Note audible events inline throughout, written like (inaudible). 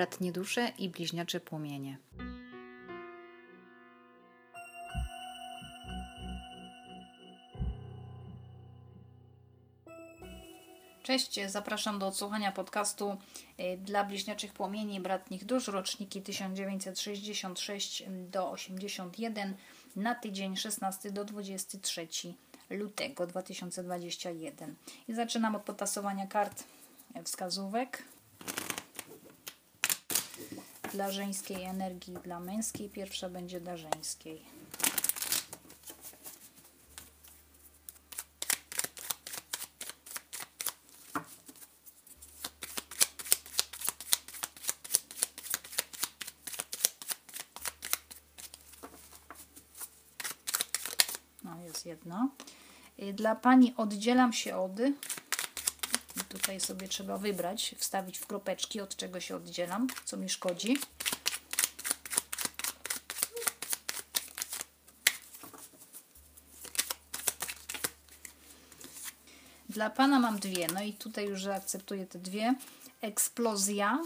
bratnie dusze i bliźniacze płomienie. Cześć, zapraszam do odsłuchania podcastu y, dla bliźniaczych płomieni bratnich dusz, roczniki 1966 do 81 na tydzień 16 do 23 lutego 2021. I zaczynam od potasowania kart wskazówek dla żeńskiej energii, dla męskiej. Pierwsza będzie dla żeńskiej. No, jest jedno. Y, dla Pani oddzielam się od. Tutaj sobie trzeba wybrać, wstawić w kropeczki, od czego się oddzielam, co mi szkodzi. Dla Pana mam dwie, no i tutaj już zaakceptuję te dwie. Eksplozja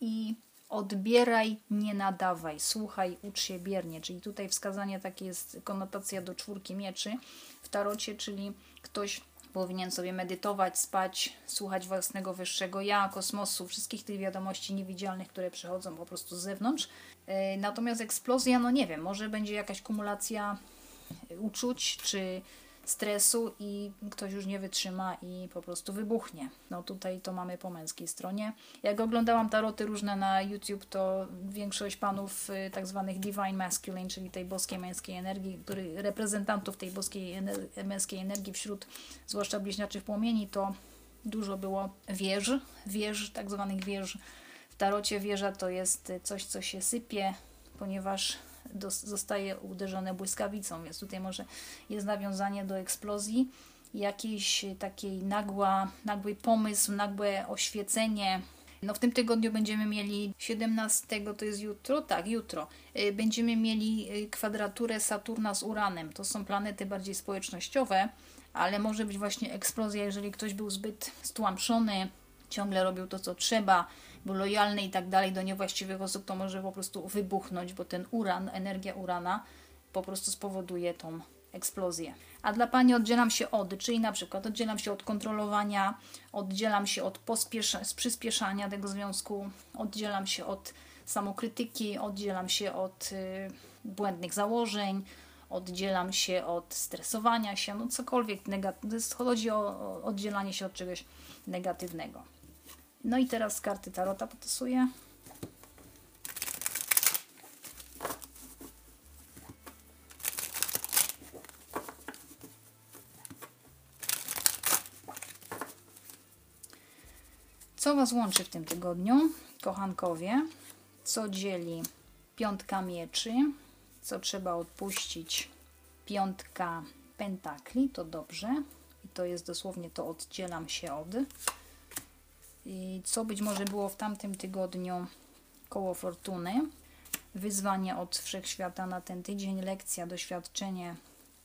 i odbieraj, nie nadawaj, słuchaj, ucz się biernie. Czyli tutaj wskazanie takie jest konotacja do czwórki mieczy w tarocie, czyli ktoś powinien sobie medytować, spać, słuchać własnego wyższego ja, kosmosu, wszystkich tych wiadomości niewidzialnych, które przychodzą po prostu z zewnątrz. E, natomiast eksplozja, no nie wiem, może będzie jakaś kumulacja uczuć, czy stresu i ktoś już nie wytrzyma i po prostu wybuchnie. No tutaj to mamy po męskiej stronie. Jak oglądałam taroty różne na YouTube, to większość panów y, tak zwanych divine masculine, czyli tej boskiej męskiej energii, który, reprezentantów tej boskiej ener męskiej energii wśród zwłaszcza bliźniaczych płomieni, to dużo było wież, wież, tak zwanych wież. W tarocie wieża to jest coś, co się sypie, ponieważ zostaje uderzone błyskawicą, więc tutaj może jest nawiązanie do eksplozji, jakiś takiej nagła, nagły pomysł, nagłe oświecenie. No w tym tygodniu będziemy mieli 17, to jest jutro, tak, jutro. Y, będziemy mieli y, kwadraturę Saturna z Uranem. To są planety bardziej społecznościowe, ale może być właśnie eksplozja, jeżeli ktoś był zbyt stłamszony, ciągle robił to, co trzeba, był lojalny i tak dalej do niewłaściwych osób, to może po prostu wybuchnąć, bo ten uran, energia urana po prostu spowoduje tą eksplozję. A dla Pani oddzielam się od, czyli na przykład oddzielam się od kontrolowania, oddzielam się od przyspieszania tego związku, oddzielam się od samokrytyki, oddzielam się od y, błędnych założeń, oddzielam się od stresowania się, no cokolwiek negatywnego. Chodzi o oddzielanie się od czegoś negatywnego. No i teraz karty Tarota potasuję. Co Was łączy w tym tygodniu, kochankowie? Co dzieli piątka mieczy? Co trzeba odpuścić? Piątka pentakli, to dobrze. I to jest dosłownie to oddzielam się od co być może było w tamtym tygodniu koło fortuny. Wyzwanie od wszechświata na ten tydzień, lekcja, doświadczenie,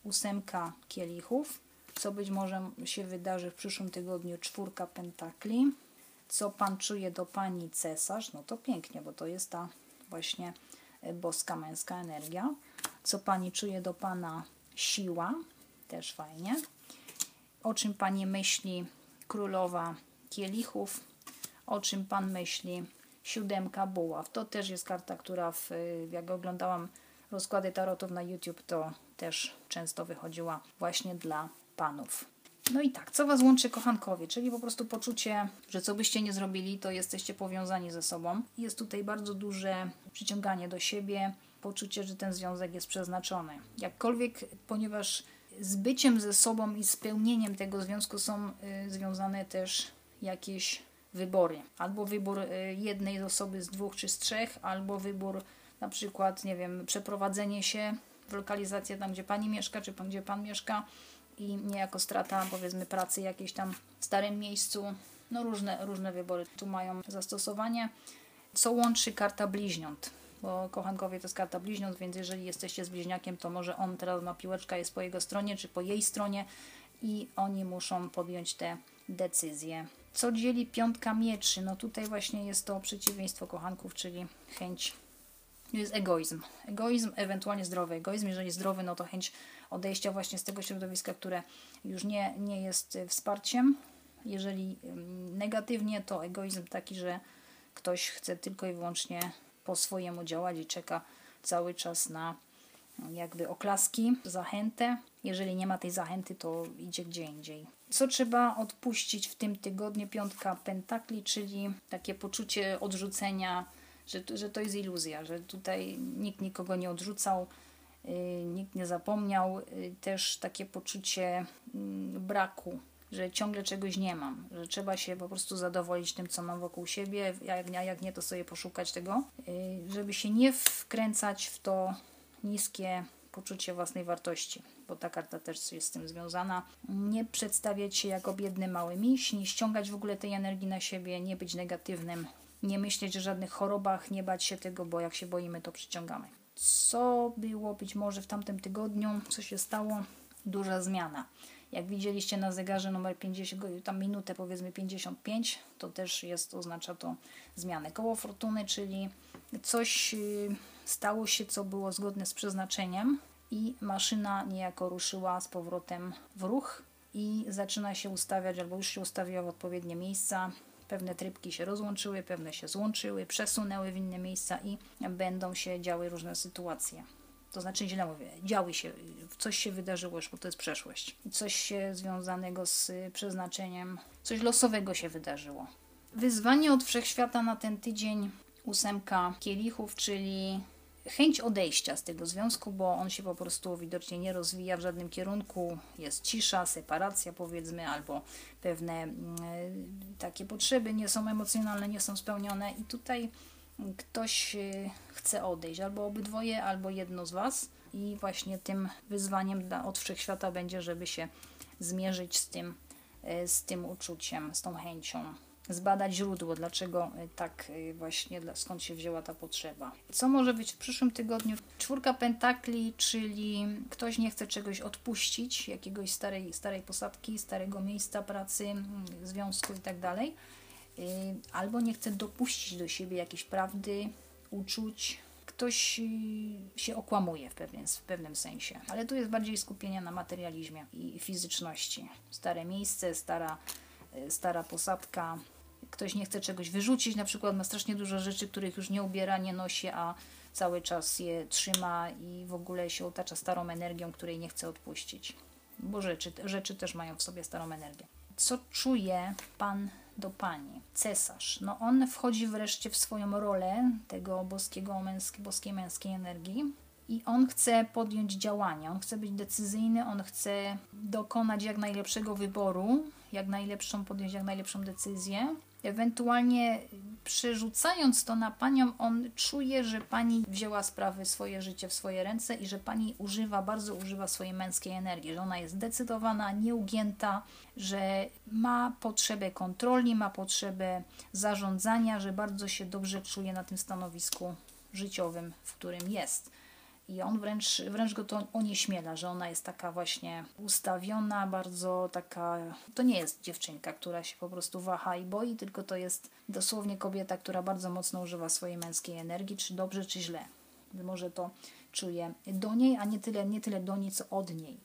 ósemka kielichów. Co być może się wydarzy w przyszłym tygodniu, czwórka pentakli. Co Pan czuje do Pani cesarz? No to pięknie, bo to jest ta właśnie e, boska męska energia. Co Pani czuje do Pana siła? Też fajnie. O czym Pani myśli królowa kielichów? O czym Pan myśli. Siódemka buław. To też jest karta, która w, jak oglądałam rozkłady tarotów na YouTube, to też często wychodziła właśnie dla Panów. No i tak, co Was łączy kochankowie? Czyli po prostu poczucie, że co byście nie zrobili, to jesteście powiązani ze sobą. Jest tutaj bardzo duże przyciąganie do siebie, poczucie, że ten związek jest przeznaczony. Jakkolwiek, ponieważ z byciem ze sobą i spełnieniem tego związku są y, związane też jakieś wybory. Albo wybór y, jednej osoby z dwóch czy z trzech, albo wybór na przykład, nie wiem, przeprowadzenie się w lokalizację tam, gdzie pani mieszka, czy tam, gdzie pan mieszka i niejako strata, powiedzmy, pracy jakiejś tam w starym miejscu. No różne, różne wybory tu mają zastosowanie. Co łączy karta bliźniąt? Bo kochankowie to jest karta bliźniąt, więc jeżeli jesteście z bliźniakiem, to może on teraz ma piłeczka jest po jego stronie, czy po jej stronie i oni muszą podjąć te decyzje Co dzieli piątka mieczy? No tutaj właśnie jest to przeciwieństwo kochanków, czyli chęć, jest egoizm. Egoizm, ewentualnie zdrowy egoizm. Jeżeli zdrowy, no to chęć odejścia właśnie z tego środowiska, które już nie, nie jest wsparciem. Jeżeli negatywnie, to egoizm taki, że ktoś chce tylko i wyłącznie po swojemu działać i czeka cały czas na jakby oklaski, zachętę. Jeżeli nie ma tej zachęty, to idzie gdzie indziej. Co trzeba odpuścić w tym tygodniu? Piątka pentakli, czyli takie poczucie odrzucenia, że, że to jest iluzja, że tutaj nikt nikogo nie odrzucał, yy, nikt nie zapomniał. Yy, też takie poczucie yy, braku że ciągle czegoś nie mam, że trzeba się po prostu zadowolić tym, co mam wokół siebie, jak, jak nie, to sobie poszukać tego, y, żeby się nie wkręcać w to niskie poczucie własnej wartości, bo ta karta też jest z tym związana. Nie przedstawiać się jako biedny mały miś, nie ściągać w ogóle tej energii na siebie, nie być negatywnym, nie myśleć o żadnych chorobach, nie bać się tego, bo jak się boimy, to przyciągamy. Co było być może w tamtym tygodniu, co się stało? Duża zmiana. Jak widzieliście na zegarze numer 50, tam minutę powiedzmy 55, to też jest, oznacza to zmianę. Koło fortuny, czyli coś y, stało się, co było zgodne z przeznaczeniem i maszyna niejako ruszyła z powrotem w ruch i zaczyna się ustawiać, albo już się ustawiła w odpowiednie miejsca. Pewne trybki się rozłączyły, pewne się złączyły, przesunęły w inne miejsca i będą się działy różne sytuacje. To znaczy, źle mówię, działy się, coś się wydarzyło już, bo to jest przeszłość. Coś się związanego z przeznaczeniem, coś losowego się wydarzyło. Wyzwanie od wszechświata na ten tydzień, ósemka kielichów, czyli chęć odejścia z tego związku, bo on się po prostu widocznie nie rozwija w żadnym kierunku. Jest cisza, separacja powiedzmy, albo pewne mm, takie potrzeby nie są emocjonalne, nie są spełnione i tutaj ktoś y, chce odejść, albo obydwoje, albo jedno z Was. I właśnie tym wyzwaniem dla, od wszechświata będzie, żeby się zmierzyć z tym, y, z tym uczuciem, z tą chęcią. Zbadać źródło, dlaczego y, tak właśnie, skąd się wzięła ta potrzeba. Co może być w przyszłym tygodniu? Czwórka pentakli, czyli ktoś nie chce czegoś odpuścić, jakiegoś starej, starej posadki, starego miejsca pracy, mm, związku itd tak Y, albo nie chce dopuścić do siebie jakiejś prawdy, uczuć. Ktoś się okłamuje w pewnym, w pewnym sensie, ale tu jest bardziej skupienie na materializmie i fizyczności. Stare miejsce, stara, stara posadka. Ktoś nie chce czegoś wyrzucić, na przykład ma strasznie dużo rzeczy, których już nie ubiera, nie nosi, a cały czas je trzyma i w ogóle się otacza starą energią, której nie chce odpuścić. Bo rzeczy, rzeczy też mają w sobie starą energię. Co czuje Pan do Pani, cesarz. No on wchodzi wreszcie w swoją rolę tego boskiego, męski, boskiej męskiej energii i on chce podjąć działania, on chce być decyzyjny, on chce dokonać jak najlepszego wyboru, jak najlepszą, podjąć jak najlepszą decyzję Ewentualnie przerzucając to na panią, on czuje, że pani wzięła sprawy, swoje życie w swoje ręce i że pani używa, bardzo używa swojej męskiej energii, że ona jest zdecydowana, nieugięta, że ma potrzebę kontroli, ma potrzebę zarządzania, że bardzo się dobrze czuje na tym stanowisku życiowym, w którym jest. I on wręcz, wręcz go to onieśmiela, że ona jest taka właśnie ustawiona, bardzo taka. To nie jest dziewczynka, która się po prostu waha i boi, tylko to jest dosłownie kobieta, która bardzo mocno używa swojej męskiej energii, czy dobrze, czy źle. Może to czuje do niej, a nie tyle, nie tyle do niej, co od niej.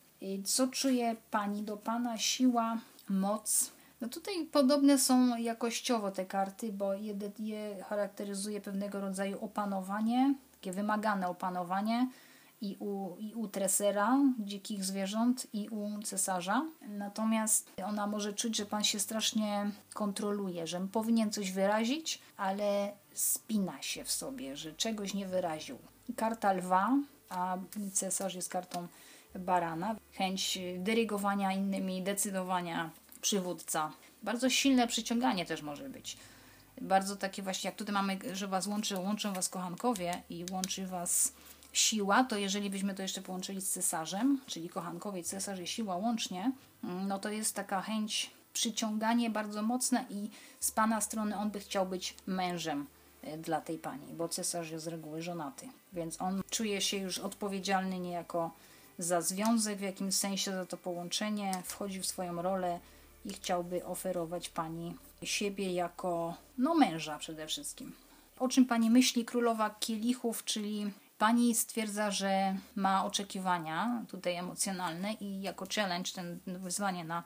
Co czuje pani do pana? Siła, moc. No tutaj podobne są jakościowo te karty, bo je, je charakteryzuje pewnego rodzaju opanowanie, takie wymagane opanowanie i u, i u tresera dzikich zwierząt, i u cesarza. Natomiast ona może czuć, że pan się strasznie kontroluje, że powinien coś wyrazić, ale spina się w sobie, że czegoś nie wyraził. Karta lwa, a cesarz jest kartą barana. Chęć dyrygowania innymi, decydowania, przywódca. Bardzo silne przyciąganie też może być bardzo takie właśnie, jak tutaj mamy, że Was łączy, łączą Was kochankowie i łączy Was siła, to jeżeli byśmy to jeszcze połączyli z cesarzem, czyli kochankowie, cesarz i siła łącznie, mm, no to jest taka chęć, przyciąganie bardzo mocne i z Pana strony on by chciał być mężem e, dla tej pani, bo cesarz jest z reguły żonaty, więc on czuje się już odpowiedzialny niejako za związek w jakimś sensie, za to połączenie, wchodzi w swoją rolę i chciałby oferować pani siebie jako no męża przede wszystkim. O czym pani myśli królowa kielichów, czyli pani stwierdza, że ma oczekiwania tutaj emocjonalne i jako challenge, ten wyzwanie na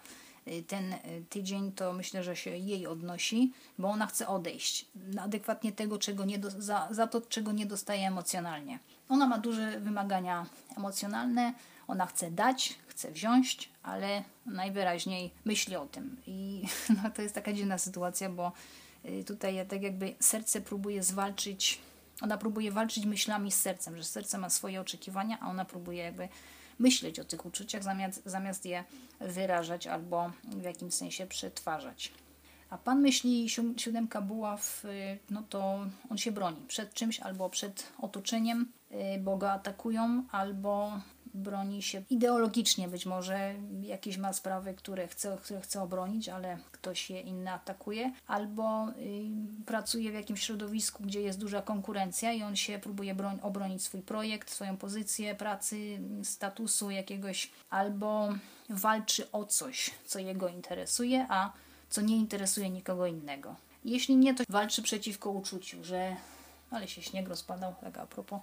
y, ten y, tydzień, to myślę, że się jej odnosi, bo ona chce odejść adekwatnie tego, czego nie do, za, za to, czego nie dostaje emocjonalnie. Ona ma duże wymagania emocjonalne, ona chce dać, chce wziąć, ale najwyraźniej myśli o tym. I (laughs) no, to jest taka dziwna sytuacja, bo y, tutaj tak jakby serce próbuje zwalczyć, ona próbuje walczyć myślami z sercem, że serce ma swoje oczekiwania, a ona próbuje jakby myśleć o tych uczuciach zamiast, zamiast je wyrażać albo w jakimś sensie przetwarzać. A pan myśli, siódemka buław, y, no to on się broni przed czymś albo przed otoczeniem, y, bo go atakują, albo broni się ideologicznie być może, jakieś ma sprawy, które chce, które chce obronić, ale ktoś je inny atakuje, albo y, pracuje w jakimś środowisku, gdzie jest duża konkurencja i on się próbuje broń, obronić swój projekt, swoją pozycję pracy, statusu jakiegoś, albo walczy o coś, co jego interesuje, a co nie interesuje nikogo innego. Jeśli nie, to walczy przeciwko uczuciu, że ale się śnieg rozpadał, tak a propos,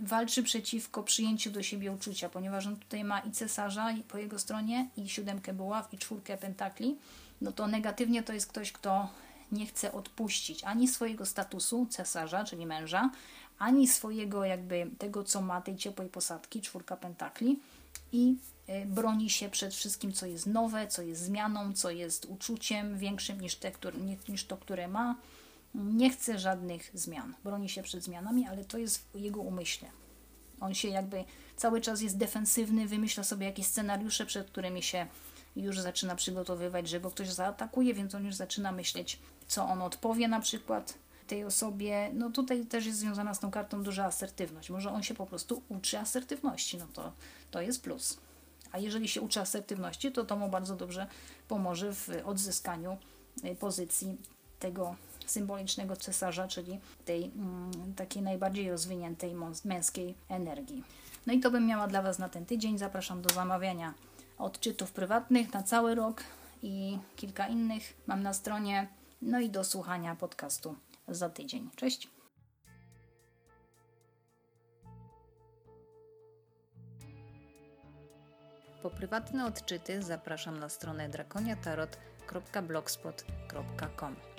walczy przeciwko przyjęciu do siebie uczucia, ponieważ on tutaj ma i cesarza po jego stronie, i siódemkę buław, i czwórkę pentakli, no to negatywnie to jest ktoś, kto nie chce odpuścić ani swojego statusu cesarza, czyli męża, ani swojego jakby tego, co ma, tej ciepłej posadki, czwórka pentakli i y, broni się przed wszystkim, co jest nowe, co jest zmianą, co jest uczuciem większym niż, te, które, niż to, które ma nie chce żadnych zmian. Broni się przed zmianami, ale to jest w jego umyśle. On się jakby cały czas jest defensywny, wymyśla sobie jakieś scenariusze, przed którymi się już zaczyna przygotowywać, że go ktoś zaatakuje, więc on już zaczyna myśleć, co on odpowie na przykład tej osobie. No tutaj też jest związana z tą kartą duża asertywność. Może on się po prostu uczy asertywności, no to, to jest plus. A jeżeli się uczy asertywności, to to mu bardzo dobrze pomoże w odzyskaniu y, pozycji tego symbolicznego cesarza, czyli tej mm, takiej najbardziej rozwiniętej męskiej energii. No i to bym miała dla Was na ten tydzień. Zapraszam do zamawiania odczytów prywatnych na cały rok i kilka innych mam na stronie. No i do słuchania podcastu za tydzień. Cześć! Po prywatne odczyty zapraszam na stronę drakoniatarot.blogspot.com.